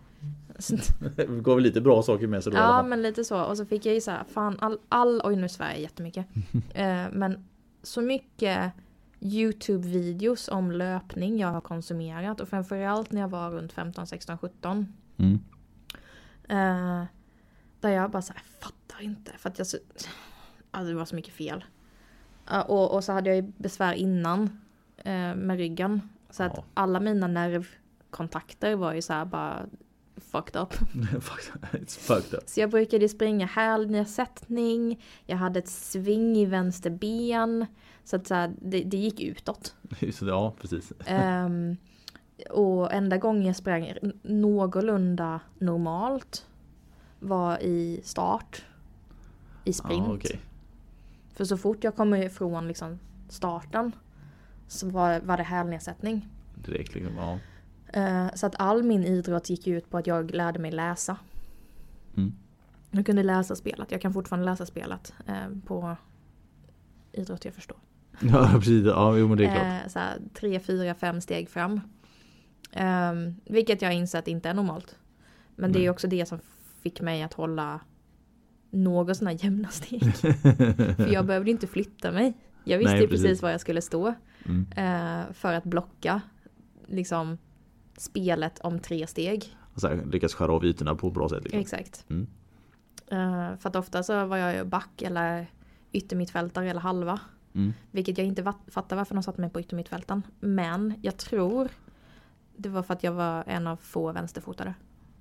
det gav lite bra saker med sig då Ja men lite så. Och så fick jag ju så här, fan all, all oj nu svär jag jättemycket. eh, men så mycket YouTube-videos om löpning jag har konsumerat och framförallt när jag var runt 15, 16, 17. Mm. Eh, där jag bara så här, fattar inte. För att jag så, alltså det var så mycket fel. Och, och så hade jag ju besvär innan eh, med ryggen. Så att Ja. alla mina nervkontakter var ju så här bara fucked up. It's fucked up. Så jag brukade springa hälnedsättning, jag hade ett sving i vänster ben. Så att så här, det, det gick utåt. Ja, precis. Ehm, och enda gången jag sprang någorlunda normalt var i start. I sprint. Ja, okej. För så fort jag kom ifrån liksom starten så var, var det hälnedsättning. Direkt liksom, ja. Eh, så att all min idrott gick ut på att jag lärde mig läsa. Mm. Jag kunde läsa spelet. Jag kan fortfarande läsa spelet eh, på idrott jag förstår. Ja, precis. Ja, jo, men det är klart. Eh, så här, tre, fyra, fem steg fram. Um, vilket jag insett inte är normalt. Men det Nej. är också det som fick mig att hålla något sådana jämna steg. För jag behövde inte flytta mig. Jag visste Nej, precis precis. var jag skulle stå. Mm. eh, för att blocka liksom spelet om tre steg. Och så här, lyckas skära av ytorna på ett bra sätt. Liksom. Exakt. Mm. Eh, för att ofta så var jag back eller yttermittfältare eller halva. Mm. Vilket jag inte fattar varför de satte mig på yttermittfälten. Men jag tror det var för att jag var en av få vänsterfotade.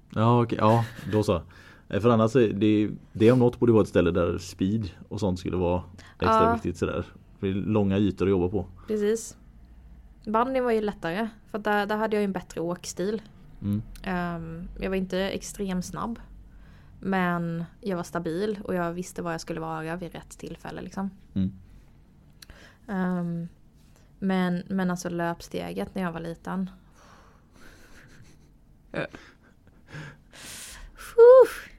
Ja, okej. Ja, då så. För annars är det, det om något borde vara ett ställe där speed och sånt skulle vara extra Ja. viktigt sådär. Det är långa ytor att jobba på. Precis. Bandy var ju lättare. För där, där hade jag en bättre åkstil. Mm. Ehm, jag var inte extremt snabb. Men jag var stabil och jag visste var jag skulle vara vid rätt tillfälle liksom. Mm. Ehm, men, men alltså löpsteget när jag var liten. Fuh.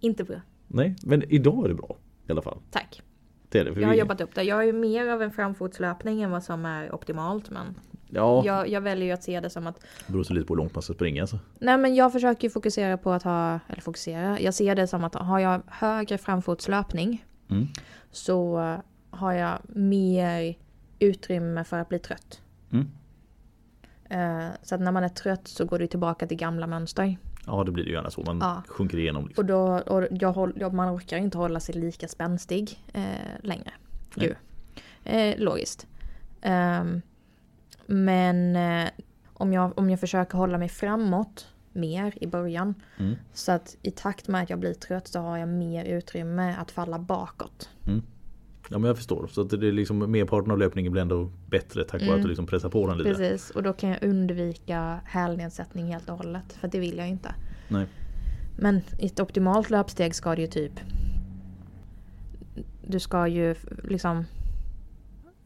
Inte bra. Nej, men idag är det bra i alla fall. Tack. Det är det, Jag har vi- jobbat upp det. Jag är mer av en framfotslöpning än vad som är optimalt. Men Ja, jag, jag väljer ju att se det som att det beror så lite på hur långt man ska springa. Så. Nej men jag försöker fokusera på att ha, eller fokusera, jag ser det som att har jag högre framfotslöpning Mm. så har jag mer utrymme för att bli trött. Mm. Eh, Så att när man är trött så går det tillbaka till gamla mönster. Ja, det blir ju gärna så. Man Ja. sjunker igenom. Liksom. Och då, och jag man orkar inte hålla sig lika spänstig eh, längre. Ju. Eh, logiskt. Ehm, men eh, om, jag, om jag försöker hålla mig framåt mer i början. Mm. Så att i takt med att jag blir trött så har jag mer utrymme att falla bakåt. Ja, men jag förstår. Så att det är liksom merparten av löpningen blir ändå bättre tack vare Mm. att du liksom pressar på den lite. Precis, och då kan jag undvika hälnedsättning helt och hållet. För det vill jag inte. Nej. Men i ett optimalt löpsteg ska det ju typ... Du ska ju liksom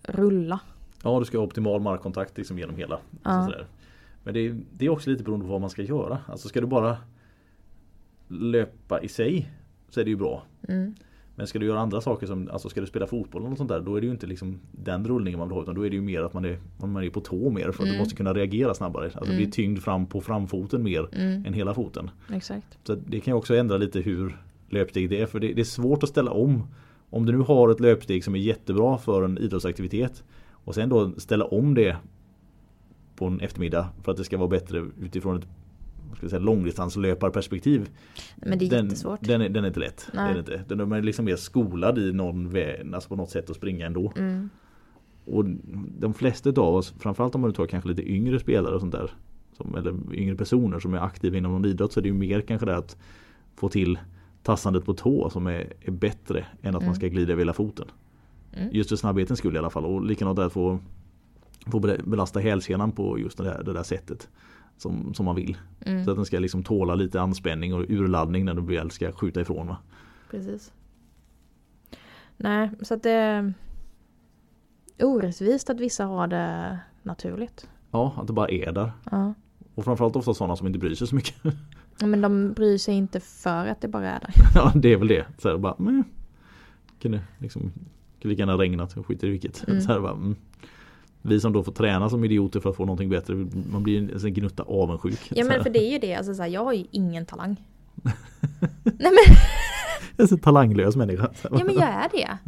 rulla. Ja, du ska ha optimal markkontakt liksom genom hela. Ja. Sådär. Men det är, det är också lite beroende på vad man ska göra. Alltså ska du bara löpa i sig så är det ju bra. Mm. Men ska du göra andra saker som, alltså ska du spela fotboll eller något sånt där då är det ju inte liksom den rullningen man vill ha utan då är det ju mer att man är, man är på tå mer för att du Mm. måste kunna reagera snabbare. Alltså det Mm. blir tyngd fram på framfoten mer Mm. än hela foten. Exakt. Så det kan ju också ändra lite hur löpsteg det är för det, det är svårt att ställa om. Om du nu har ett löpsteg som är jättebra för en idrottsaktivitet och sen då ställa om det på en eftermiddag för att det ska vara bättre utifrån ett ska säga, långdistanslöparperspektiv. Men det är den, jättesvårt. Den är, den är inte lätt. Nej. är det inte. Den är liksom mer skolad i någon väg, alltså på något sätt att springa ändå. Mm. Och de flesta av oss, framförallt om man tar kanske lite yngre spelare och sånt där. Som, eller yngre personer som är aktiva inom någon idrott så är det ju mer kanske det att få till tassandet på tå som är, är bättre än att Mm. man ska glida över hela foten. Mm. Just för snabbhetens skull i alla fall och likadant att få, få be- belasta hälsenan på just det där, det där sättet. Som, som man vill. Mm. Så att den ska liksom tåla lite anspänning och urladdning när du väl ska skjuta ifrån. Va? Precis. Nej, så att det är orättvist att vissa har det naturligt. Ja, att det bara är där. Ja. Och framförallt ofta sådana som inte bryr sig så mycket. Ja, Men de bryr sig inte för att det bara är där. ja, det är väl det. Så här, bara, men, kunde liksom kunde lika gärna regnat, skiter i vilket. Mm. Så här, bara, mm. Vi som då får träna som idioter för att få någonting bättre, man blir en en gnutta avundsjuk. Ja men för det är ju det, alltså så här, jag har ju ingen talang. Nej men, Jag är så talanglös människa. Ja men jag är det.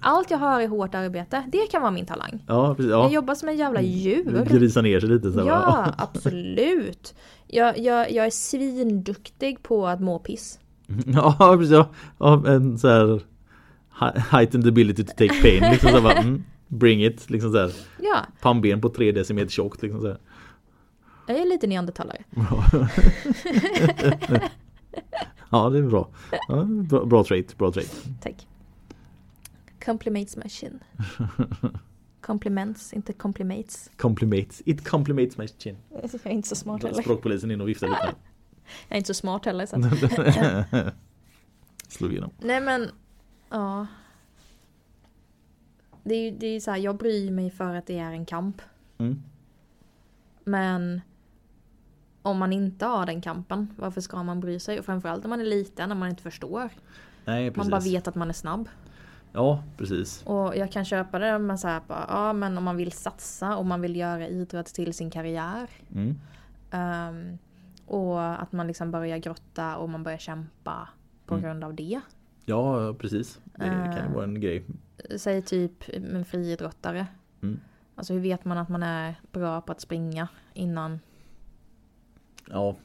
Allt jag har är hårt arbete, det kan vara min talang. Ja, precis. Jag Ja. jobbar som en jävla djur. Grisa ner sig lite. Så Ja, bara, absolut. Jag, jag, jag är svinduktig på att må piss. ja, precis. Ja. En så här heightened ability to take pain. Liksom så bara, mm, bring it. Liksom så här. Ja, Pannben på tre decimeter tjockt. Liksom så här. jag är lite neandertalare. Ja, det är bra. Ja, bra, bra trait, bra trait. Tack. Compliments my chin. Compliments, inte complimates. Complimates. It complimates my chin. Jag är inte så smart heller. Språkpolisen in och viftar lite. Jag är inte så smart heller. Så. Slog igenom. Nej men, ja. Det är ju det är så här, jag bryr mig för att det är en kamp. Mm. Men om man inte har den kampen, varför ska man bry sig? Och framförallt när man är liten, när man inte förstår. Nej. Man bara vet att man är snabb. Ja, precis. Och jag kan köpa det med så här, bara, ja men om man vill satsa och man vill göra idrott till sin karriär. Mm. ehm, och att man liksom börjar grotta och man börjar kämpa på Mm. grund av det. Ja, precis. Det kan ju vara en grej. Säg typ en friidrottare. Mm. Alltså hur vet man att man är bra på att springa innan? Ja,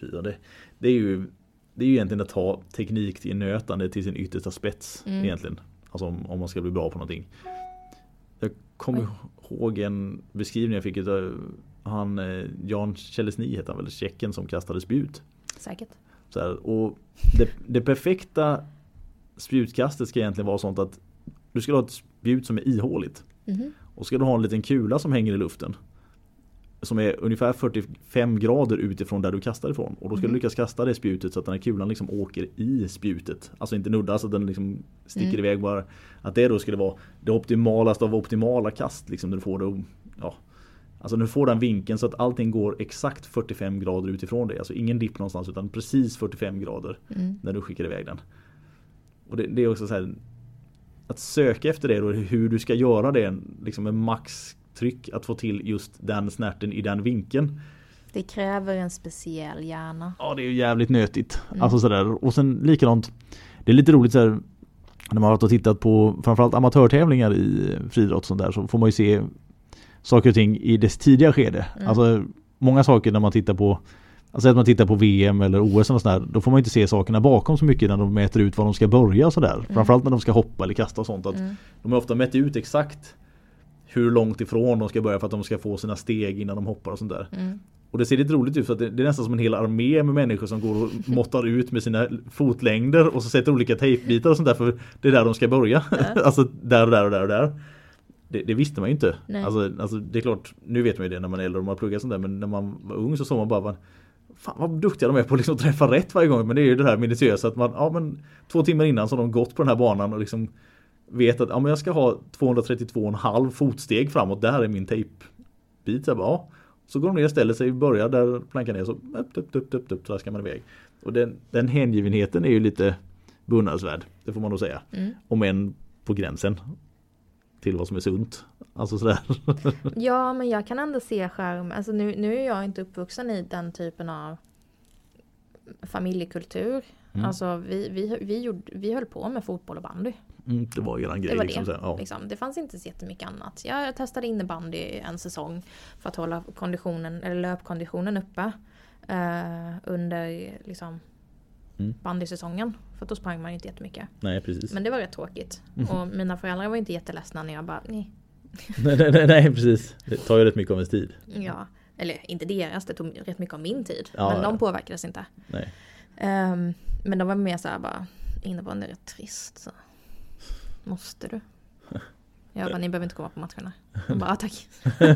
Det, det är ju det är ju egentligen att ta teknik till nötande till sin yttersta spets Mm. egentligen. Alltså om, om man ska bli bra på någonting. Jag kommer ihåg en beskrivning jag fick av han eh, Jan Chelesny heter han väl, tjecken som kastade spjut. Säkert. Här, och det, det perfekta spjutkastet ska egentligen vara sånt att du ska ha ett spjut som är ihåligt. Mhm. Och ska du ha en liten kula som hänger i luften. Som är ungefär 45 grader utifrån där du kastar ifrån. Och då ska du Mhm. lyckas kasta det spjutet så att den här kulan liksom åker i spjutet. Alltså inte nuddar så att den liksom sticker Mm. iväg bara. Att det då skulle vara det optimalaste av optimala kast. Liksom, när du får det, ja, Alltså nu får den vinkeln så att allting går exakt 45 grader utifrån dig. Alltså ingen dipp någonstans utan precis 45 grader Mm. när du skickar iväg den. Och det, det är också så här Att söka efter det och hur du ska göra det liksom med maxtryck att få till just den snärten i den vinkeln. Det kräver en speciell hjärna. Ja det är ju jävligt nötigt. Mm. Alltså sådär. Och sen likadant Det är lite roligt så här, När man har varit och tittat på framförallt amatörtävlingar i friidrott och sånt där så får man ju se Saker och ting i dess tidiga skede. Mm. Alltså många saker när man tittar på Alltså att man tittar på VM eller OS och sådär, då får man inte se sakerna bakom så mycket när de mäter ut var de ska börja och sådär. Framförallt när de ska hoppa eller kasta och sånt. Att Mm. De har ofta mätt ut exakt hur långt ifrån de ska börja för att de ska få sina steg innan de hoppar och sånt där. Mm. Och det ser lite roligt ut för att det, det är nästan som en hel armé med människor som går och måttar ut med sina fotlängder och så sätter olika tejpbitar och sånt där för det är där de ska börja. Ja. alltså där och där och där och där. Det, det visste man ju inte. Alltså, alltså det är klart, nu vet man ju det när man är äldre och man pluggar sånt där men när man var ung så såg man bara Fan vad duktiga de är på att liksom träffa rätt varje gång men det är ju det här minutiösa att man, ja men två timmar innan så har de gått på den här banan och liksom vet att ja, men jag ska ha 232,5 fotsteg framåt, där är min tejpbit. Så, bara, ja. så går de ner och ställer sig, börjar där plankan är så upp, upp, upp, upp, upp, så ska man iväg. Och den, den hängivenheten är ju lite beundransvärd, det får man nog säga. Mm. Om än på gränsen till vad som är sunt. Alltså sådär. Ja, men jag kan ändå se skärm. Alltså nu, nu är jag inte uppvuxen i den typen av familjekultur. Mm. Alltså vi, vi, vi, gjorde, vi höll på med fotboll och bandy. Mm, det var ju eran grej. Det var liksom, det. ja. Liksom. Det fanns inte så jättemycket annat. Jag testade innebandy en säsong för att hålla konditionen, eller löpkonditionen uppe. eh, under liksom, Mm. bandysäsongen. För då sprang man ju inte jättemycket. Nej precis. Men det var rätt tråkigt. Och mina föräldrar var inte jätteledsna när jag bara, nej. nej, nej, nej, nej precis. Det tar ju rätt mycket av ens tid. Ja, eller inte deras, det tog rätt mycket av min tid. Ja, men de påverkades inte. Nej. Ehm, men de var mer såhär bara, innebandy är rätt trist. Så. Måste du? Jag bara, ni behöver inte komma på matcherna. De bara, ah, tack.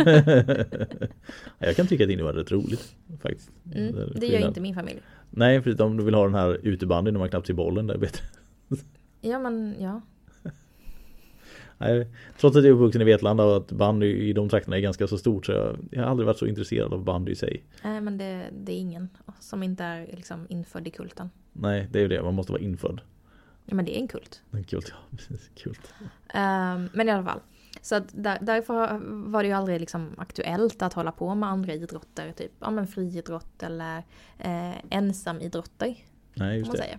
jag kan tycka att innebandy är rätt roligt. Faktiskt. Mm, är det gör inte min familj. Nej, för du vill ha den här utebandyn när man knappt ser bollen, det är bättre. Ja men ja. Nej, trots att jag är uppvuxen i Vetlanda och att bandy i de trakterna är ganska så stort så jag, jag har aldrig varit så intresserad av bandy i sig. Nej men det, det är ingen som inte är liksom infödd i kulten. Nej, det är ju det. Man måste vara infödd. Ja men det är en kult. Men Kult, ja. Precis, kult. Ehm, men i alla fall. Så att där, därför var det ju aldrig liksom aktuellt att hålla på med andra idrotter. Typ ja, men friidrott eller eh, ensamidrotter. Nej, just man det. säga.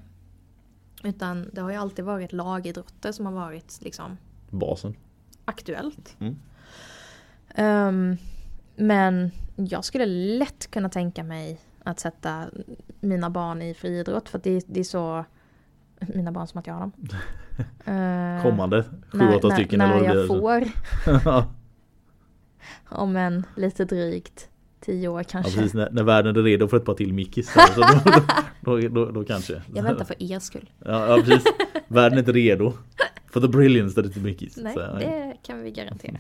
Utan det har ju alltid varit lagidrotter som har varit liksom Basen. aktuellt. Mm. Ehm, men jag skulle lätt kunna tänka mig att sätta mina barn i friidrott för att det, det är så mina barn som att jag har dem. Eh, Kommande sju, när, åtta när, stycken när eller vad det jag blir. får ja, om en lite drygt tio år kanske. precis. När, när världen är redo för ett par till Mickis. Så då, då, då, då, då kanske. jag väntar för er skull. Ja, ja, precis. Världen är inte redo. For the brilliance that is Mickis. Nej, Så, ja. det kan vi garantera.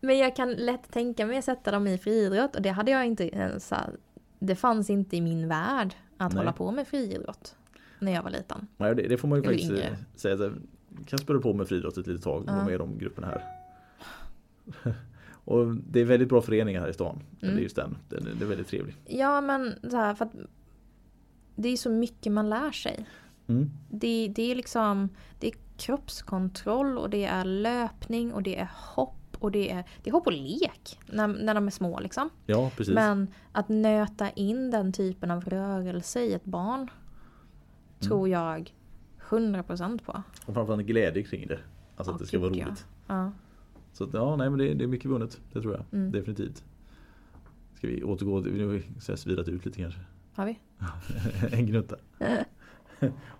Men jag kan lätt tänka mig att sätta dem i friidrott och det hade jag inte ens... Det fanns inte i min värld att Nej. hålla på med friidrott. När jag var liten. Nej, det, det får man ju faktiskt yngre. eh, säga. Så här, kan spela på med friidrott ett litet tag och Ja. vara med i de grupperna här. och det är väldigt bra föreningar här i stan. Mm. Det är just den. Den är, det är väldigt trevlig. Ja men så här, för att det är så mycket man lär sig. Mm. Det, det är liksom det är kroppskontroll och det är löpning och det är hopp och det är, det är hopp och lek när, när de är små liksom. Ja, precis. Men att nöta in den typen av rörelse i ett barn Mm. tror jag 100% på. Och framförallt glädje kring det. Alltså att det ska vara ja. roligt. Ja. Så att, ja, nej men det, det är mycket vunnet. Det tror jag. Mm. Definitivt. Ska vi återgå nu har svirat ut lite kanske. Har vi? en gnutta.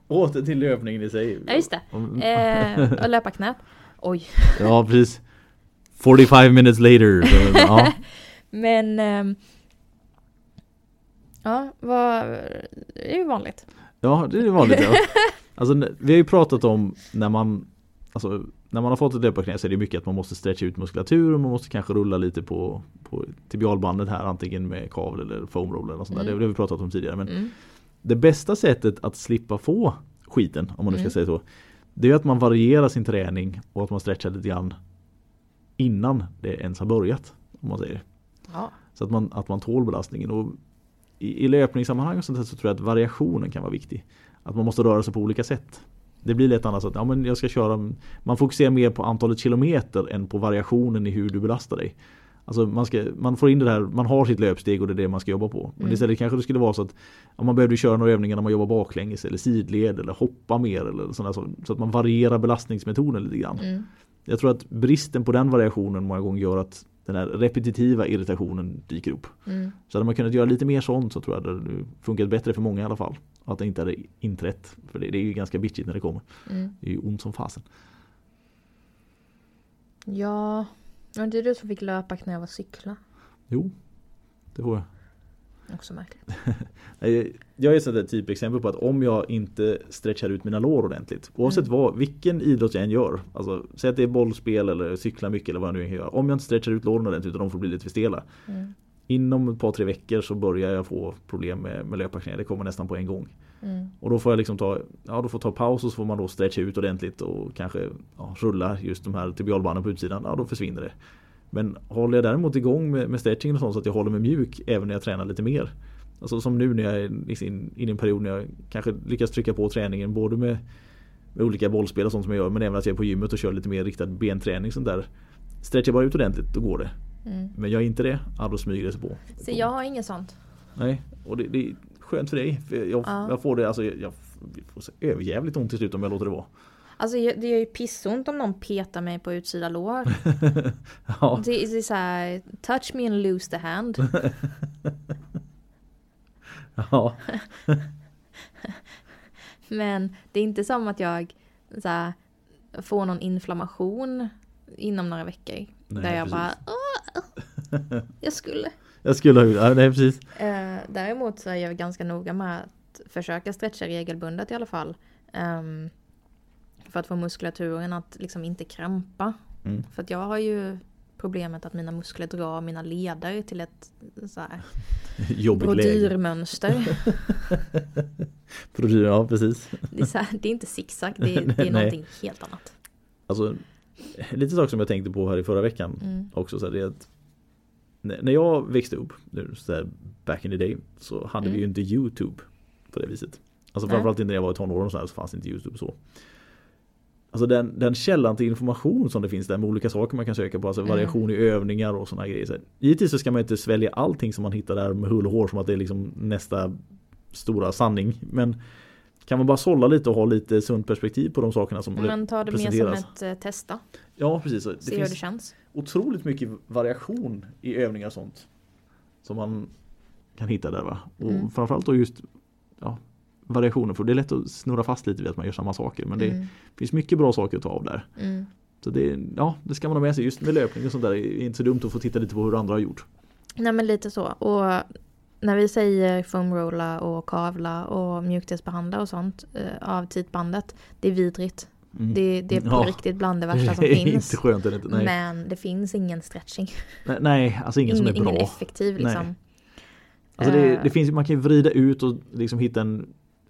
Åter till löpningen i sig. Ja just det. Om- Eh, och löpa knät. Oj. Ja precis. 45 minutes later. Så, ja. Men ehm, Ja, vad, det är ju vanligt. Ja, det är vanligt. Ja. Alltså, vi har ju pratat om när man alltså, när man har fått ett löparknä så är det mycket att man måste stretcha ut muskulaturen. Man måste kanske rulla lite på, på tibialbandet här antingen med kavel eller foam roller. Eller sånt mm. där. Det har vi pratat om tidigare. Men mm. Det bästa sättet att slippa få skiten, om man nu ska mm. säga så. Det är att man varierar sin träning och att man stretchar lite grann innan det ens har börjat. Om man säger. Ja. Så att man, att man tål belastningen. Och i, I löpningssammanhang och sånt så tror jag att variationen kan vara viktig. Att man måste röra sig på olika sätt. Det blir lätt annars att ja, men jag ska köra Man fokuserar mer på antalet kilometer än på variationen i hur du belastar dig. Alltså man, ska, man får in det här, man har sitt löpsteg och det är det man ska jobba på. Men mm. istället kanske det skulle vara så att om man behövde köra några övningar när man jobbar baklänges eller sidled eller hoppa mer eller sådana så, så att man varierar belastningsmetoden lite grann. Mm. Jag tror att bristen på den variationen många gånger gör att den här repetitiva irritationen dyker upp. Mm. Så hade man kunnat göra lite mer sånt så tror jag det hade funkat bättre för många i alla fall. Att det inte hade inträtt. För det, det är ju ganska bitchigt när det kommer. Mm. Det är ju ont som fasen. Ja, men det är du som fick löpa knä och cykla. Jo, det får jag. Också märkligt. jag är ett sånt typexempel på att om jag inte stretchar ut mina lår ordentligt. Oavsett mm. vad, vilken idrott jag än gör. Alltså, säg att det är bollspel eller cykla mycket eller vad jag nu än gör. Om jag inte stretchar ut låren ordentligt utan de får bli lite för stela. Mm. Inom ett par tre veckor så börjar jag få problem med, med löparknä. Det kommer nästan på en gång. Mm. Och då får jag liksom ta, ja, då får ta paus och så får man då stretcha ut ordentligt och kanske ja, rulla just de här tibialbanden på utsidan. Ja, då försvinner det. Men håller jag däremot igång med, med stretching och sånt så att jag håller mig mjuk även när jag tränar lite mer. Alltså som nu när jag är inne i en period när jag kanske lyckas trycka på träningen både med, med olika bollspel och sånt som jag gör men även att jag är på gymmet och kör lite mer riktad benträning sånt där. Stretchar jag bara ut ordentligt då går det. Mm. Men jag är inte det, ja, då smyger det sig på. Så jag har inget sånt. Nej, och det, det är skönt för dig. För jag, ja. jag får det, alltså jag, jag får så överjävligt ont till slut om jag låter det vara. Alltså det gör ju pissont om någon petar mig på utsida lår. ja. Det, det är såhär, touch me and lose the hand. ja. Men det är inte som att jag så här, får någon inflammation inom några veckor. Nej, där jag precis. bara, jag skulle. Jag skulle ha det, nej precis. Eh, däremot så är jag ganska noga med att försöka stretcha regelbundet i alla fall. Um, för att få muskulaturen att liksom inte krampa. Mm. För att jag har ju problemet att mina muskler drar mina leder till ett så här brodyrmönster. Brodyr, ja precis. Det är, här, det är inte zigzag, det är, det är någonting helt annat. Alltså, lite sak som jag tänkte på här i förra veckan mm. också så här, det är att när jag växte upp, så där, back in the day, så hade mm. vi ju inte Youtube på det viset. Alltså framförallt inte när jag var i tonåren så, här, så fanns inte Youtube så. Alltså den, den källan till information som det finns där med olika saker man kan söka på, alltså mm. variation i övningar och sådana grejer. Så givetvis så ska man inte svälja allting som man hittar där med hull och hår som att det är liksom nästa stora sanning. Men kan man bara sålla lite och ha lite sunt perspektiv på de sakerna som Men ta det mer som ett eh, testa. Ja precis. Det Se hur det känns. Otroligt mycket variation i övningar och sånt. Som man kan hitta där va. Och mm. framförallt då just ja, variationer. För det är lätt att snurra fast lite vid att man gör samma saker. Men det mm. finns mycket bra saker att ta av där. Mm. Så det, ja, det ska man ha med sig. Just med löpning och sånt där det är inte så dumt att få titta lite på hur andra har gjort. Nej men lite så. Och när vi säger foamrolla och kavla och mjukdelsbehandla och sånt eh, av tidbandet. Det är vidrigt. Mm. Det, det, är på ja. riktigt bland det värsta som det finns. Inte skönt, det inte, nej. Men det finns ingen stretching. Nej, nej alltså ingen, ingen som är bra. Ingen effektiv liksom. Alltså det, eh. det, finns, man kan ju vrida ut och liksom hitta en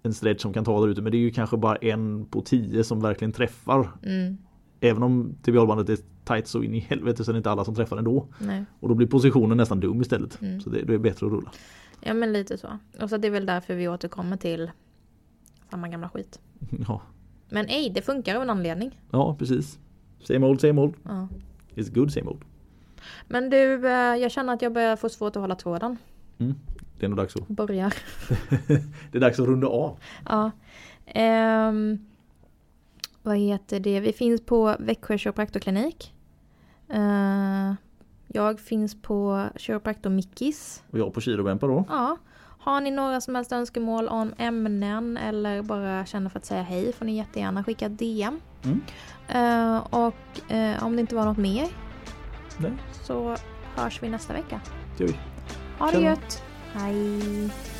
en stretch som kan ta där ute men det är ju kanske bara en på tio som verkligen träffar. Mm. Även om tibialbandet är tight så in i helvete så är det inte alla som träffar ändå. Nej. Och då blir positionen nästan dum istället. Mm. Så det, det är bättre att rulla. Ja men lite så. Och så det är väl därför vi återkommer till samma gamla skit. Ja. Men ej, det funkar av en anledning. Ja precis. Same old, same old. Ja. It's good same old. Men du, eh, jag känner att jag börjar få svårt att hålla tråden. Mm. Det är nog dags att... Börjar. det är dags att runda av. Ja. Um, vad heter det? Vi finns på Växjö kiropraktorklinik. Uh, jag finns på kiropraktor Mickis. Och jag på Kirobempa då. Ja. Har ni några som helst önskemål om ämnen eller bara känner för att säga hej får ni jättegärna skicka DM. Mm. Uh, och uh, om det inte var något mer Nej. så hörs vi nästa vecka. Det gör vi. Ha det gött! はい。